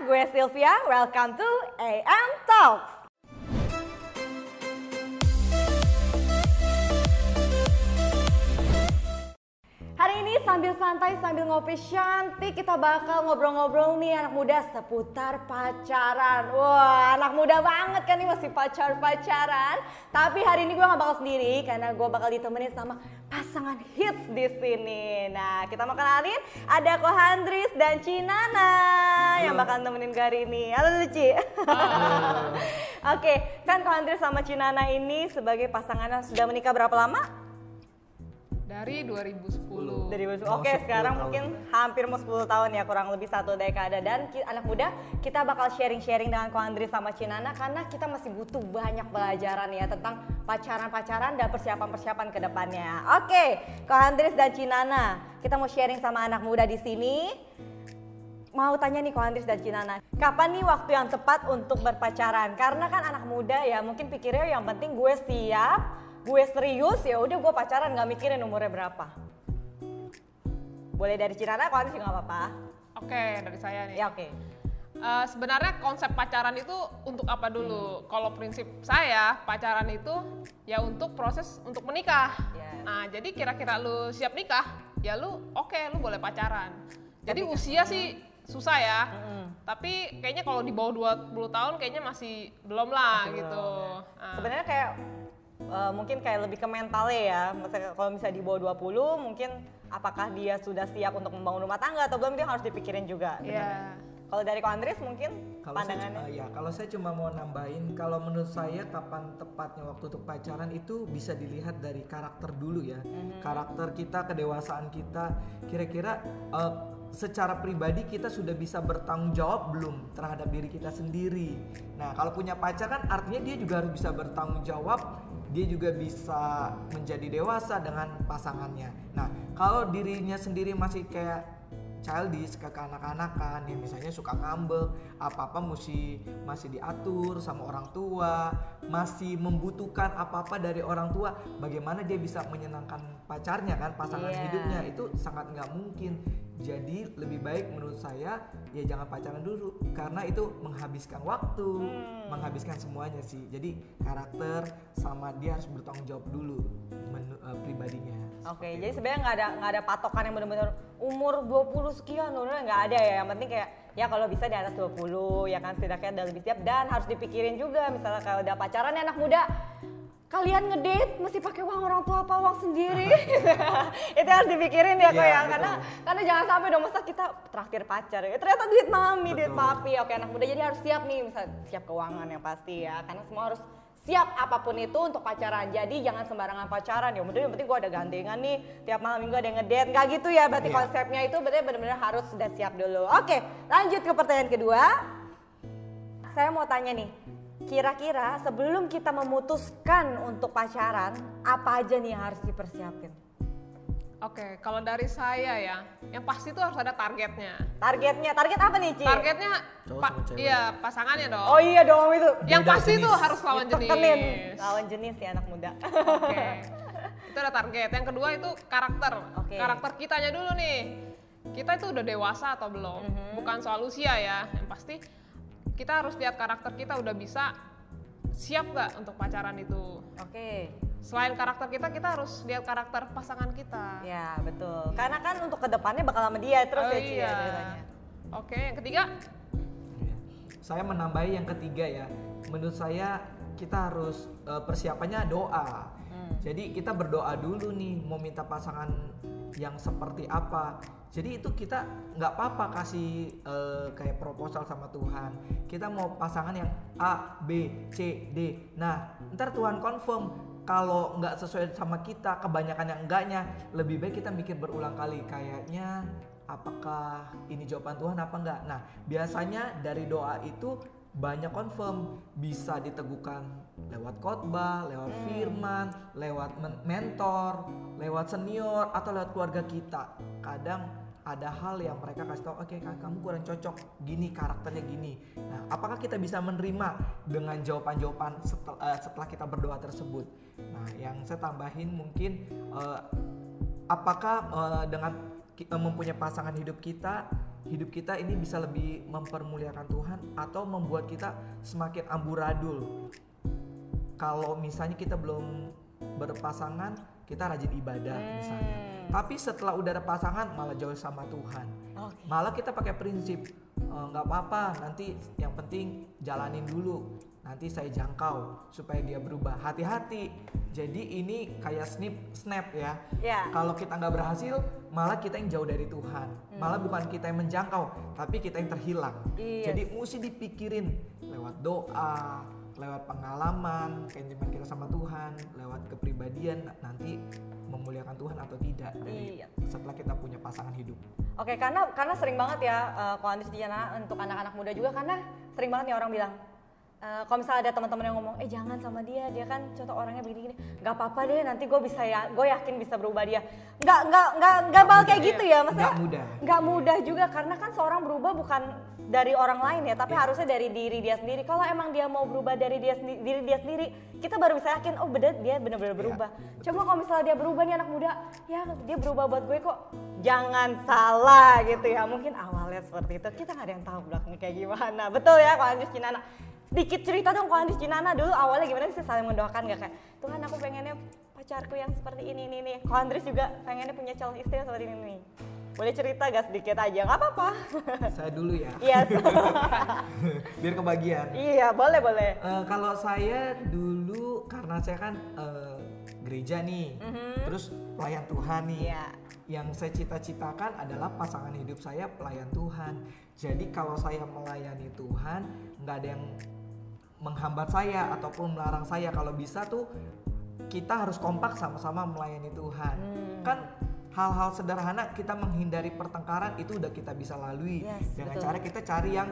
gue Sylvia. Welcome to AM Talks. Hari ini sambil santai, sambil ngopi cantik, kita bakal ngobrol-ngobrol nih anak muda seputar pacaran. Wah, anak muda banget kan nih masih pacar-pacaran. Tapi hari ini gue gak bakal sendiri karena gue bakal ditemenin sama pasangan hits di sini. Nah, kita mau kenalin ada Kohandris dan Cinana yang bakal nemenin gue hari ini. Halo Luci. Oke, kan Kohandris sama Cinana ini sebagai pasangan yang sudah menikah berapa lama? Dari 2010. Dari Oke, Mau 10 sekarang tahun. mungkin hampir mau 10 tahun ya, kurang lebih satu dekade. Dan ki- anak muda, kita bakal sharing-sharing dengan Ko Andri sama Cinana karena kita masih butuh banyak pelajaran ya tentang pacaran-pacaran dan persiapan-persiapan ke depannya. Oke, Ko Andris dan Cinana, kita mau sharing sama anak muda di sini. Mau tanya nih Ko Andris dan Cinana, kapan nih waktu yang tepat untuk berpacaran? Karena kan anak muda ya, mungkin pikirnya yang penting gue siap, gue serius ya udah gue pacaran nggak mikirin umurnya berapa. Boleh dari Andris juga nggak apa-apa. Oke, dari saya nih. Ya oke. Eh, sebenarnya konsep pacaran itu untuk apa dulu? Kalau prinsip saya, pacaran itu ya untuk proses untuk menikah. Ya. Nah, jadi kira-kira lu siap nikah, ya lu oke, lu boleh pacaran. Jadi usia sih susah ya. Tapi kayaknya kalau di bawah 20 tahun kayaknya masih belum lah Masih gitu. belum, Nah, Sebenarnya kayak eh, mungkin kayak lebih ke mentalnya ya. Misalnya kalau misalnya di bawah 20 mungkin apakah dia sudah siap untuk membangun rumah tangga atau belum dia harus dipikirin juga. Iya. Kalau dari Ko Andris mungkin Kalau saya, pandangannya. cuma- ya, kalau saya cuma mau nambahin, kalau menurut saya kapan tepatnya waktu untuk pacaran itu bisa dilihat dari karakter dulu ya, Mhm. karakter kita, kedewasaan kita. Kira-kira eh, secara pribadi kita sudah bisa bertanggung jawab belum terhadap diri kita sendiri. Nah, kalau punya pacar kan artinya dia juga harus bisa bertanggung jawab. Dia juga bisa menjadi dewasa dengan pasangannya. Nah, kalau dirinya sendiri masih kayak childish kekanak-kanakan yang misalnya suka ngambek apa-apa mesti masih diatur sama orang tua masih membutuhkan apa-apa dari orang tua bagaimana dia bisa menyenangkan pacarnya kan pasangan Iya. hidupnya? Itu sangat nggak mungkin. Jadi lebih baik menurut saya ya jangan pacaran dulu. Karena itu menghabiskan waktu Hmm. menghabiskan semuanya sih. Jadi karakter sama dia harus bertanggung jawab dulu menu- eh, pribadinya. Oke, jadi sebenarnya nggak ada nggak ada patokan yang benar-benar umur 20 sekian, benar nggak ada ya. Yang penting kayak ya kalau bisa di atas 20 ya kan setidaknya udah lebih siap dan harus dipikirin juga misalnya kalau udah pacaran ya anak muda kalian ngedate mesti pakai uang orang tua apa uang sendiri? Itu harus dipikirin ya kok Iya, ya betul. karena karena jangan sampai dong masa kita traktir pacar ya. Ternyata duit mami duit papi. Oke anak muda jadi harus siap nih misal siap keuangan yang pasti ya. Karena semua harus siap apa pun itu untuk pacaran. Jadi jangan sembarangan pacaran ya. Udah yang penting gua ada gandengan nih. Tiap malam minggu ada yang ngedate. Nggak gitu ya berarti Iya. konsepnya itu berarti benar-benar harus sudah siap dulu. Oke lanjut ke pertanyaan kedua. Saya mau tanya nih kira-kira sebelum kita memutuskan untuk pacaran apa aja nih yang harus dipersiapin Oke, kalau dari saya ya, yang pasti tuh harus ada targetnya. targetnya target apa nih Ci? Targetnya pa- iya pasangannya dong. oh iya dong itu yang Beda pasti jenis. tuh harus lawan jenis. Tekenin. lawan jenis ya anak muda Oke. itu ada target. Yang kedua itu karakter. Oke. Karakter kitanya dulu nih. Kita itu udah dewasa atau belum? Mhm. Bukan soal usia ya. Yang pasti kita harus lihat karakter kita udah bisa siap nggak untuk pacaran itu. oke Selain karakter kita, kita harus lihat karakter pasangan kita. Ya betul. Karena kan untuk ke depannya bakal sama dia terus Oh ya ya iya. ceritanya. Oke, yang ketiga. Saya menambahi yang ketiga ya. Menurut saya kita harus eh, persiapannya doa. Hmm. Jadi kita berdoa dulu nih mau minta pasangan yang seperti apa. Jadi itu kita nggak apa-apa kasih eh, kayak proposal sama Tuhan. Kita mau pasangan yang A, B, C, D. Nah, ntar Tuhan confirm kalau nggak sesuai sama kita, kebanyakan yang enggaknya, lebih baik kita mikir berulang kali. Kayaknya apakah ini jawaban Tuhan apa enggak? Nah, biasanya dari doa itu banyak confirm bisa diteguhkan lewat khotbah, lewat firman, lewat men- mentor, lewat senior atau lewat keluarga kita. Kadang ada hal yang mereka kasih tahu, oke Kak, kamu kurang cocok, gini karakternya gini. Nah, apakah kita bisa menerima dengan jawaban-jawaban setel- eh, setelah kita berdoa tersebut? Nah, yang saya tambahin mungkin eh, apakah eh, dengan mempunyai pasangan hidup kita hidup kita ini bisa lebih mempermuliakan Tuhan atau membuat kita semakin amburadul. Kalau misalnya kita belum berpasangan, kita rajin ibadah misalnya. Tapi setelah udah ada pasangan malah jauh sama Tuhan. Oke. Malah kita pakai prinsip "Eh, nggak apa-apa, nanti yang penting jalanin dulu. Nanti saya jangkau supaya dia berubah. Hati-hati. Jadi ini kayak snip snap ya. Ya. Kalau kita nggak berhasil, malah kita yang jauh dari Tuhan. Malah bukan kita yang menjangkau, tapi kita yang terhilang. Yes. Jadi mesti dipikirin lewat doa, lewat pengalaman, kehidupan kita sama Tuhan, lewat kepribadian nanti memuliakan Tuhan atau tidak dari Iya. setelah kita punya pasangan hidup. Oke, karena karena sering banget ya uh, kalau untuk anak-anak muda juga karena sering banget nih orang bilang eh, kalau misalnya ada teman-teman yang ngomong, eh jangan sama dia, dia kan contoh orangnya begini-gini, nggak apa-apa deh, nanti gue bisa ya, gue yakin bisa berubah dia. Nggak nggak nggak nggak bakal kayak gitu ya, maksudnya Nggak mudah. nggak mudah juga karena kan seorang berubah bukan dari orang lain ya, tapi Iya. harusnya dari diri dia sendiri. Kalau emang dia mau berubah dari dia sendi- diri dia sendiri, kita baru bisa yakin, oh bener dia bener-bener Iya, berubah. Coba kalau misalnya dia berubah nih anak muda, ya dia berubah buat gue kok. Jangan salah gitu ya. Mungkin awalnya seperti itu, kita nggak ada yang tahu belakangnya kayak gimana. Betul ya, kalau Andis Cinana. Sedikit cerita dong, kalau Andis Cinana dulu awalnya gimana sih saling mendoakan gak kayak, Tuhan aku pengennya pacarku yang seperti ini, ini, ini. Kalau Andres juga pengennya punya calon istri yang seperti ini, nih. Boleh cerita gak sedikit aja, nggak apa-apa. Saya dulu ya, Iya, biar kebagian. iya boleh boleh. Eh, kalau saya dulu karena saya kan eh, gereja nih, terus pelayan Tuhan nih. Iya. Yang saya cita-citakan adalah pasangan hidup saya pelayan Tuhan. Jadi kalau saya melayani Tuhan, nggak ada yang menghambat saya ataupun melarang saya. Kalau bisa tuh kita harus kompak sama-sama melayani Tuhan. Kan hal-hal sederhana kita menghindari pertengkaran itu udah kita bisa lalui Yes, dengan betul. cara kita cari yang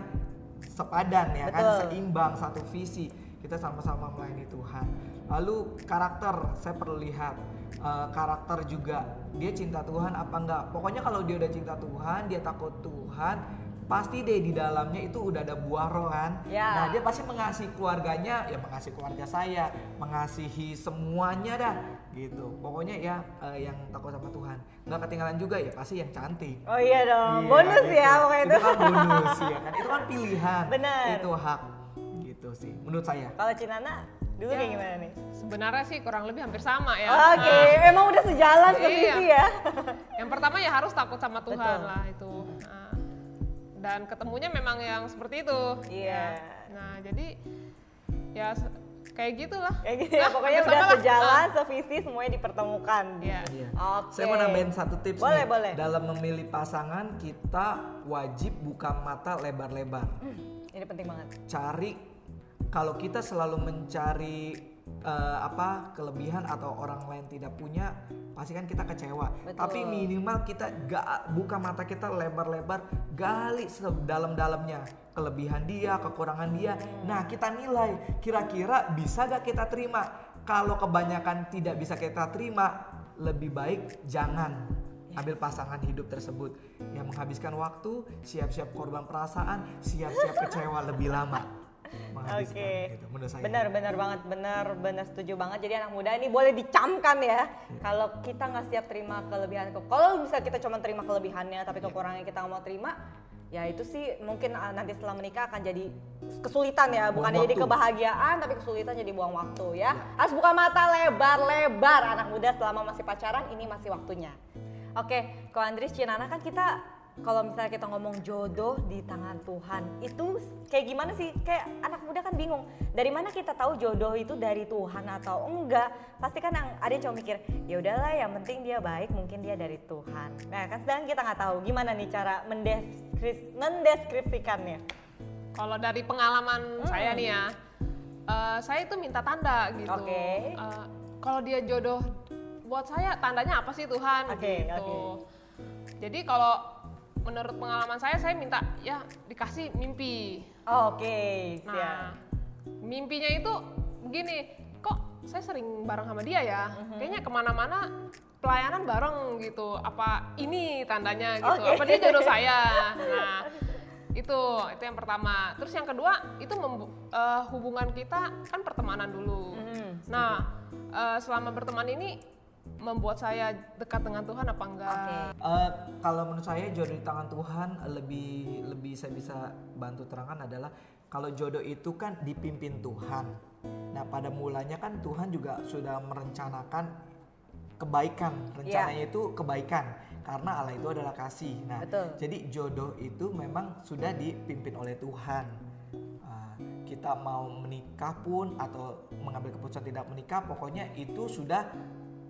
sepadan ya kan, Betul. seimbang satu visi. Kita sama-sama melayani Tuhan. Lalu karakter saya perlu lihat eh, karakter juga dia cinta Tuhan apa enggak. Pokoknya kalau dia udah cinta Tuhan, dia takut Tuhan, pasti deh di dalamnya itu udah ada buah roh kan. Ya. Nah, dia pasti mengasihi keluarganya, ya mengasihi keluarga saya, mengasihi semuanya dah gitu. Pokoknya ya eh, yang takut sama Tuhan. Nggak ketinggalan juga ya pasti yang cantik. Oh iya dong, Iya, bonus gitu. ya pokoknya itu. Itu kan bonus ya kan. Itu kan pilihan. Bener. Itu hak. Gitu sih menurut saya. Kalau Cinana dulu Ya. kayak gimana nih? Sebenarnya sih kurang lebih hampir sama ya. Oke, Nah, emang udah sejalan Iya. sevisi ya. yang pertama ya harus takut sama Tuhan Betul. lah itu. Nah, dan ketemunya memang yang seperti itu. Iya. Nah jadi ya kayak gitulah. Kayak gitu ya, Nah, pokoknya udah sama lah. sejalan, sevisi, semuanya dipertemukan. Iya. Iya. Oke. Saya mau nambahin satu tips Boleh, nih. boleh. Dalam memilih pasangan kita wajib buka mata lebar-lebar. Hmm, Ini penting banget. Cari kalau kita selalu mencari eh, apa kelebihan atau orang lain tidak punya, pasti kan kita kecewa. Betul. Tapi minimal kita gak buka mata kita lebar-lebar, gali sedalam-dalamnya kelebihan dia, kekurangan dia. Nah, kita nilai kira-kira bisa gak kita terima. Kalau kebanyakan tidak bisa kita terima, lebih baik jangan ambil pasangan hidup tersebut yang menghabiskan waktu, siap-siap korban perasaan, siap-siap kecewa lebih lama. Menghabiskan Oke. gitu, menurut saya. Benar, benar banget, benar, benar setuju banget. Jadi anak muda ini boleh dicamkan ya. Kalau kita nggak siap terima kelebihan, kalau bisa kita cuma terima kelebihannya, tapi kekurangannya kita nggak mau terima, ya itu sih mungkin ah, nanti setelah menikah akan jadi kesulitan ya. Bukan jadi kebahagiaan, tapi kesulitan jadi buang waktu ya. Harus buka mata lebar-lebar anak muda selama masih pacaran, ini masih waktunya. Oke, kalau Andris Cinana kan kita kalau misalnya kita ngomong jodoh di tangan Tuhan, itu kayak gimana sih? Kayak anak muda kan bingung. Dari mana kita tahu jodoh itu dari Tuhan atau enggak? Pasti kan yang ada yang cuma mikir, ya udahlah yang penting dia baik, mungkin dia dari Tuhan. Nah, kan sedangkan kita nggak tahu gimana nih cara mendeskris- mendeskripsikannya. Kalau dari pengalaman Hmm. saya nih ya, eh, saya itu minta tanda gitu. Oke. Eh, kalau dia jodoh buat saya tandanya apa sih Tuhan Oke, gitu. oke. Jadi kalau menurut pengalaman saya, saya minta ya dikasih mimpi. Oh, Oke, siap. Nah, mimpinya itu begini, kok saya sering bareng sama dia ya? Mhm. Kayaknya ke mana-mana pelayanan bareng gitu. Apa ini tandanya gitu? Oke. Apa dia jodoh saya? Nah, itu itu yang pertama. Terus yang kedua itu eh, hubungan kita kan pertemanan dulu. Mhm. Nah, eh, selama berteman ini membuat saya dekat dengan Tuhan apa enggak? Oke. Eh, kalau menurut saya jodoh di tangan Tuhan lebih lebih saya bisa bantu terangkan adalah kalau jodoh itu kan dipimpin Tuhan. Nah pada mulanya kan Tuhan juga sudah merencanakan kebaikan. Rencananya itu kebaikan karena Allah itu adalah kasih. Nah Betul. jadi jodoh itu memang sudah dipimpin oleh Tuhan. Ah, kita mau menikah pun atau mengambil keputusan tidak menikah, pokoknya itu sudah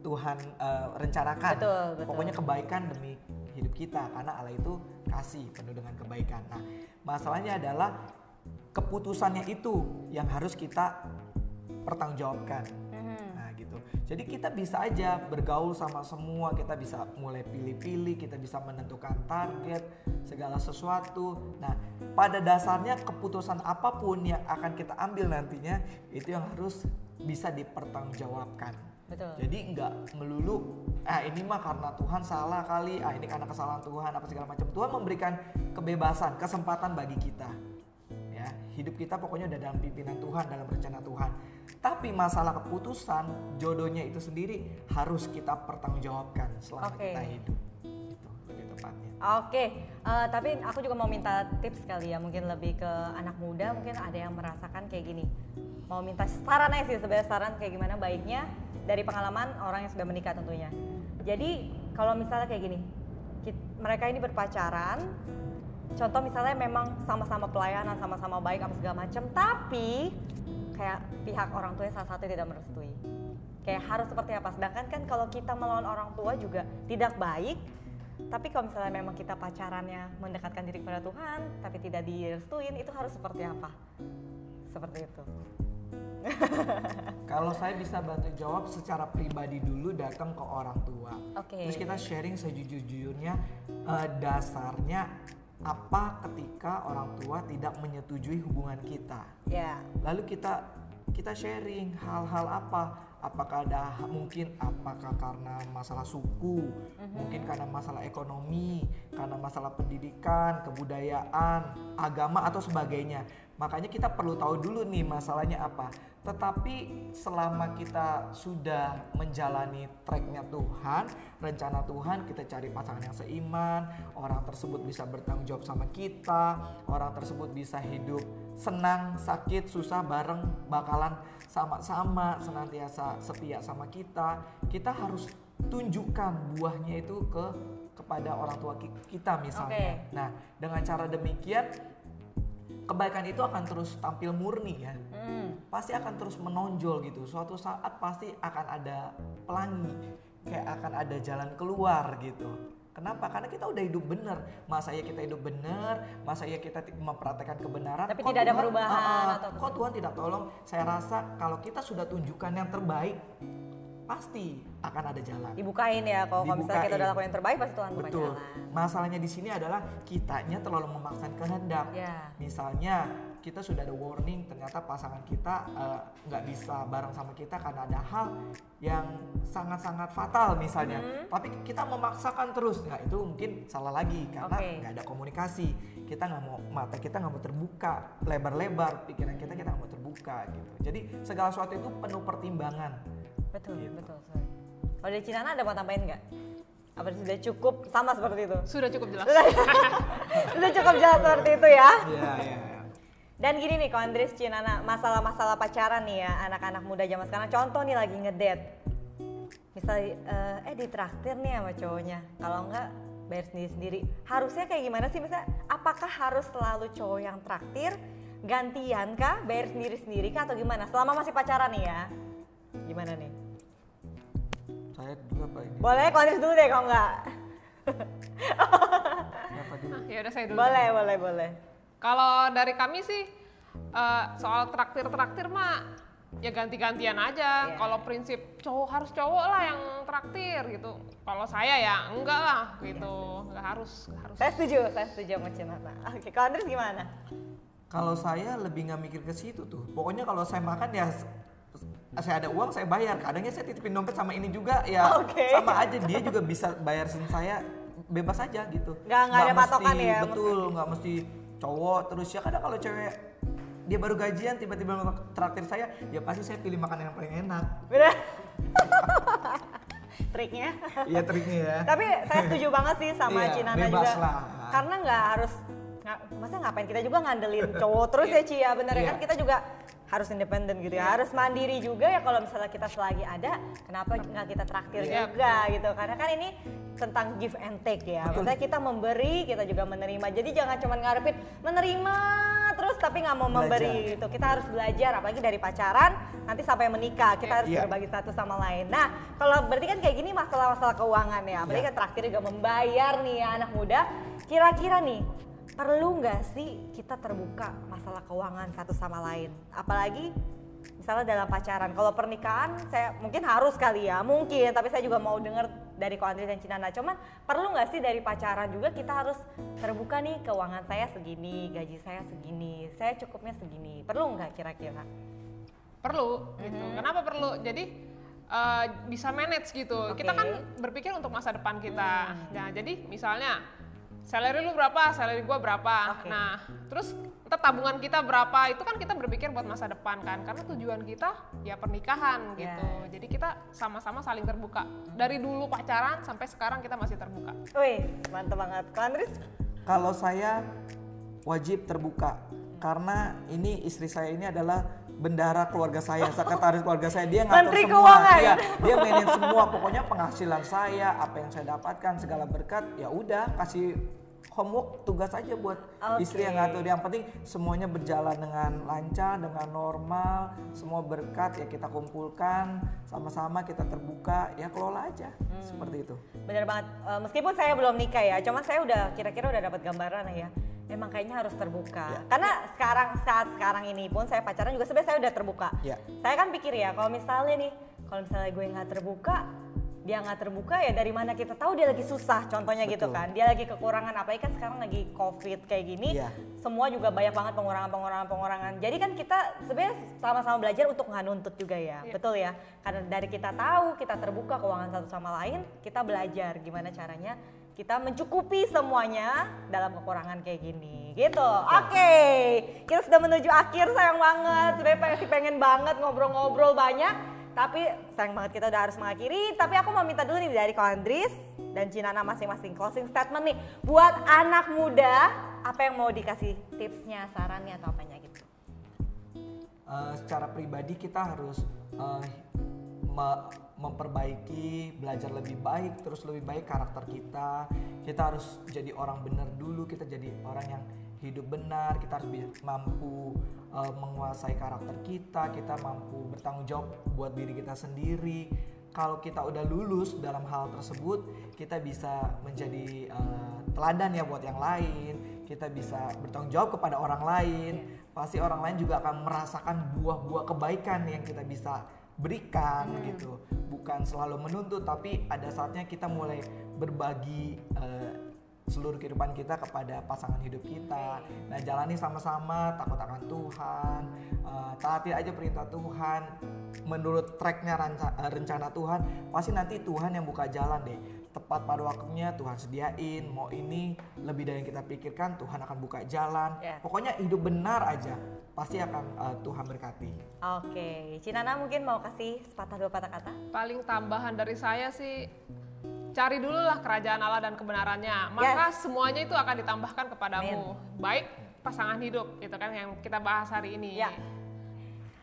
Tuhan eh, rencanakan. Betul, betul. Pokoknya kebaikan demi hidup kita karena Allah itu kasih penuh dengan kebaikan. Nah, masalahnya adalah keputusannya itu yang harus kita pertanggungjawabkan. Mhm. Nah, gitu. Jadi kita bisa aja bergaul sama semua, kita bisa mulai pilih-pilih, kita bisa menentukan target segala sesuatu. Nah, pada dasarnya keputusan apa pun yang akan kita ambil nantinya itu yang harus bisa dipertanggungjawabkan. Betul. Jadi nggak melulu ah ini mah karena Tuhan salah kali, ah ini karena kesalahan Tuhan apa segala macam. Tuhan memberikan kebebasan, kesempatan bagi kita. Ya, hidup kita pokoknya udah dalam pimpinan Tuhan, dalam rencana Tuhan. Tapi masalah keputusan jodohnya itu sendiri harus kita pertanggungjawabkan selama Oke. kita hidup. Tepatnya. Oke, eh, tapi aku juga mau minta tips kali ya, mungkin lebih ke anak muda, mungkin ada yang merasakan kayak gini. Mau minta saran aja sih, sebenarnya saran kayak gimana baiknya dari pengalaman orang yang sudah menikah tentunya. Jadi kalau misalnya kayak gini, kit- mereka ini berpacaran, contoh misalnya memang sama-sama pelayanan, sama-sama baik, apa segala macam, tapi kayak pihak orang tuanya salah satu tidak merestui. Kayak harus seperti apa? Sedangkan kan kalau kita melawan orang tua juga tidak baik, tapi kalau misalnya memang kita pacarannya mendekatkan diri kepada Tuhan, tapi tidak direstuin, itu harus seperti apa? Seperti itu. Kalau saya bisa bantu jawab secara pribadi dulu datang ke orang tua. Oke. Terus kita sharing sejujur-jujurnya eh, dasarnya apa ketika orang tua tidak menyetujui hubungan kita. Ya, Lalu kita kita sharing hal-hal apa? Apakah ada mungkin apakah karena masalah suku, mungkin karena masalah ekonomi, karena masalah pendidikan, kebudayaan, agama atau sebagainya. Makanya kita perlu tahu dulu nih masalahnya apa. Tetapi selama kita sudah menjalani tracknya Tuhan, rencana Tuhan, kita cari pasangan yang seiman, orang tersebut bisa bertanggung jawab sama kita, orang tersebut bisa hidup senang, sakit, susah bareng, bakalan sama-sama senantiasa setia sama kita. Kita harus tunjukkan buahnya itu ke kepada orang tua ki- kita misalnya. Oke. Nah, dengan cara demikian kebaikan itu akan terus tampil murni ya hmm, pasti akan terus menonjol gitu. Suatu saat pasti akan ada pelangi, kayak akan ada jalan keluar gitu. Kenapa? Karena kita udah hidup bener. Masa ya kita hidup bener, masa ya kita mempraktekkan kebenaran. Tapi kok tidak ada Tuhan- perubahan Ah, ah, atau- kok Tuhan tidak tolong? Saya rasa kalau kita sudah tunjukkan yang terbaik, pasti akan ada jalan. dibukain ya. Kalau kalau misalnya kita udah lakukan yang terbaik, pasti Tuhan buka Betul. jalan. Masalahnya di sini adalah kitanya terlalu memaksakan kehendak. Ya. Misalnya kita sudah ada warning ternyata pasangan kita eh, nggak bisa bareng sama kita karena ada hal yang sangat-sangat fatal misalnya. Hmm. Tapi kita memaksakan terus. Nah itu mungkin salah lagi karena Oke. nggak ada komunikasi. Kita nggak mau mata kita nggak mau terbuka lebar-lebar pikiran kita kita nggak mau terbuka gitu. Jadi segala sesuatu itu penuh pertimbangan. Betul, Gitu. betul. Sorry. Kalau dari Cinana ada mau tambahin nggak? Apa sudah cukup sama seperti itu? Sudah cukup jelas. sudah cukup jelas seperti itu ya. Iya iya. iya. Dan gini nih, kalau Andres Cinana, masalah-masalah pacaran nih ya, anak-anak muda zaman sekarang. Contoh nih lagi ngedate. Misal, eh, eh ditraktir nih sama cowoknya. Kalau enggak, bayar sendiri-sendiri. Harusnya kayak gimana sih? Misalnya, apakah harus selalu cowok yang traktir? Gantian kah? Bayar sendiri-sendiri kah? Atau gimana? Selama masih pacaran nih ya. Gimana nih? Saya dulu apa ini? Boleh, kalau Andres dulu deh kalau enggak. Dulu? ya udah saya dulu. Boleh, boleh, boleh. Kalau dari kami sih eh, soal traktir-traktir mah ya ganti-gantian aja. Iya. Kalau prinsip cowok harus cowok lah yang traktir gitu. Kalau saya ya enggak lah gitu. Enggak harus, enggak harus. Saya setuju, saya setuju sama Cinana. Oke, kalau Andres gimana? Kalau saya lebih nggak mikir ke situ tuh. Pokoknya kalau saya makan ya saya ada uang saya bayar. Kadangnya saya titipin dompet sama ini juga ya Oke. sama aja dia juga bisa bayar sin saya bebas aja gitu. Nggak- nggak ada patokan mesti, ya, Betul, nggak mesti cowok terus ya kadang kalau cewek dia baru gajian tiba-tiba traktir saya ya pasti saya pilih makanan yang paling enak. Bener. triknya. Iya triknya ya. Tapi saya setuju banget sih sama Iya, Cinana juga. lah. Karena nggak harus masa ngapain kita juga ngandelin cowok terus ya Ci ya bener ya Iya. kan kita juga harus independen gitu ya harus mandiri juga ya kalau misalnya kita selagi ada kenapa nggak kita traktir Iya. juga gitu karena kan ini tentang give and take ya maksudnya kita memberi kita juga menerima jadi jangan cuma ngarepin menerima terus tapi nggak mau memberi Belajar. gitu kita harus belajar apalagi dari pacaran nanti sampai menikah kita harus Iya. berbagi satu sama lain nah kalau berarti kan kayak gini masalah-masalah keuangan ya apalagi Iya. kan traktir juga membayar nih ya anak muda kira-kira nih perlu nggak sih kita terbuka masalah keuangan satu sama lain apalagi misalnya dalam pacaran kalau pernikahan saya mungkin harus kali ya mungkin tapi saya juga mau dengar dari Ko Andri dan Cinana cuman perlu nggak sih dari pacaran juga kita harus terbuka nih keuangan saya segini gaji saya segini saya cukupnya segini perlu nggak kira-kira perlu gitu. Kenapa perlu? Jadi eh, bisa manage gitu. Kita Oke. kan berpikir untuk masa depan kita. Nah, jadi misalnya salary lu berapa, salary gua berapa. Oke. Nah, terus ntar tabungan kita berapa, itu kan kita berpikir buat masa depan kan. Karena tujuan kita ya pernikahan gitu. Yes. Jadi kita sama-sama saling terbuka. Dari dulu pacaran sampai sekarang kita masih terbuka. Wih mantep banget Andris Kalau saya wajib terbuka karena ini istri saya ini adalah bendara keluarga saya, sekretaris keluarga saya. Dia ngatur Menteri semua. Keuangan. Iya, dia manage semua. Pokoknya penghasilan saya, apa yang saya dapatkan, segala berkat, ya udah kasih homework tugas aja buat Oke. istri yang ngatur. Yang penting semuanya berjalan dengan lancar, dengan normal, semua berkat ya kita kumpulkan, sama-sama kita terbuka, ya kelola aja. Hmm. Seperti itu. Bener banget. Eh, meskipun saya belum nikah ya, cuma saya udah kira-kira udah dapat gambaran ya. Emang kayaknya harus terbuka. Ya. Karena sekarang saat sekarang ini pun saya pacaran juga sebenarnya saya udah terbuka. Ya. Saya kan pikir ya, kalau misalnya nih, kalau misalnya gue nggak terbuka, dia nggak terbuka ya dari mana kita tahu dia lagi susah contohnya gitu Betul. kan dia lagi kekurangan apalagi kan sekarang lagi covid kayak gini Iya. semua juga banyak banget pengurangan pengurangan pengurangan jadi kan kita sebenarnya sama-sama belajar untuk nggak nuntut juga ya Iya. betul ya karena dari kita tahu kita terbuka keuangan satu sama lain kita belajar gimana caranya kita mencukupi semuanya dalam kekurangan kayak gini. Gitu. Oke. Kita sudah menuju akhir sayang banget. Sebenarnya pengen sih pengen banget ngobrol-ngobrol banyak. Tapi sayang banget kita udah harus mengakhiri. Tapi aku mau minta dulu nih dari Andris dan Cinana masing-masing closing statement nih. Buat anak muda apa yang mau dikasih tipsnya sarannya atau apanya gitu? Eh, secara pribadi kita harus me- memperbaiki, belajar lebih baik, terus lebih baik karakter kita. Kita harus jadi orang benar dulu, kita jadi orang yang hidup benar, kita harus mampu eh, menguasai karakter kita, kita mampu bertanggung jawab buat diri kita sendiri. Kalau kita udah lulus dalam hal tersebut, kita bisa menjadi eh, teladan ya buat yang lain. Kita bisa bertanggung jawab kepada orang lain. Pasti orang lain juga akan merasakan buah-buah kebaikan yang kita bisa berikan gitu. Bukan selalu menuntut, tapi ada saatnya kita mulai berbagi eh, seluruh kehidupan kita kepada pasangan hidup kita. Nah, jalani sama-sama, takut akan Tuhan, eh, taati aja perintah Tuhan. Menurut tracknya eh, rencana Tuhan, pasti nanti Tuhan yang buka jalan deh. Tepat pada waktunya Tuhan sediain. Mau ini lebih dari yang kita pikirkan, Tuhan akan buka jalan. Yes. Pokoknya hidup benar aja, pasti akan eh, Tuhan berkati. Oke, Cinana mungkin mau kasih sepatah dua patah kata? Paling tambahan dari saya sih cari dulu lah kerajaan Allah dan kebenarannya. Maka semuanya itu akan ditambahkan kepadamu. Baik pasangan hidup itu kan yang kita bahas hari ini. Ya.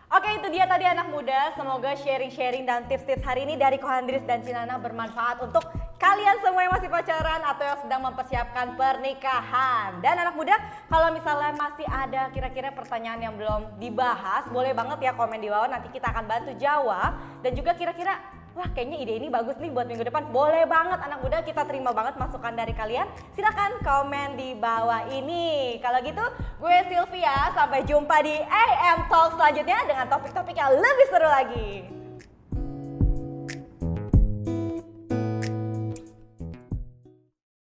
Oke itu dia tadi anak muda, semoga sharing-sharing dan tips-tips hari ini dari Kohandris dan Cinana bermanfaat untuk kalian semua yang masih pacaran atau yang sedang mempersiapkan pernikahan. Dan anak muda, kalau misalnya masih ada kira-kira pertanyaan yang belum dibahas, boleh banget ya komen di bawah, nanti kita akan bantu jawab. Dan juga kira-kira, wah kayaknya ide ini bagus nih buat minggu depan, boleh banget anak muda, kita terima banget masukan dari kalian. Silahkan komen di bawah ini. Kalau gitu, gue Sylvia, sampai jumpa di AM Talk selanjutnya dengan topik-topik yang lebih seru lagi.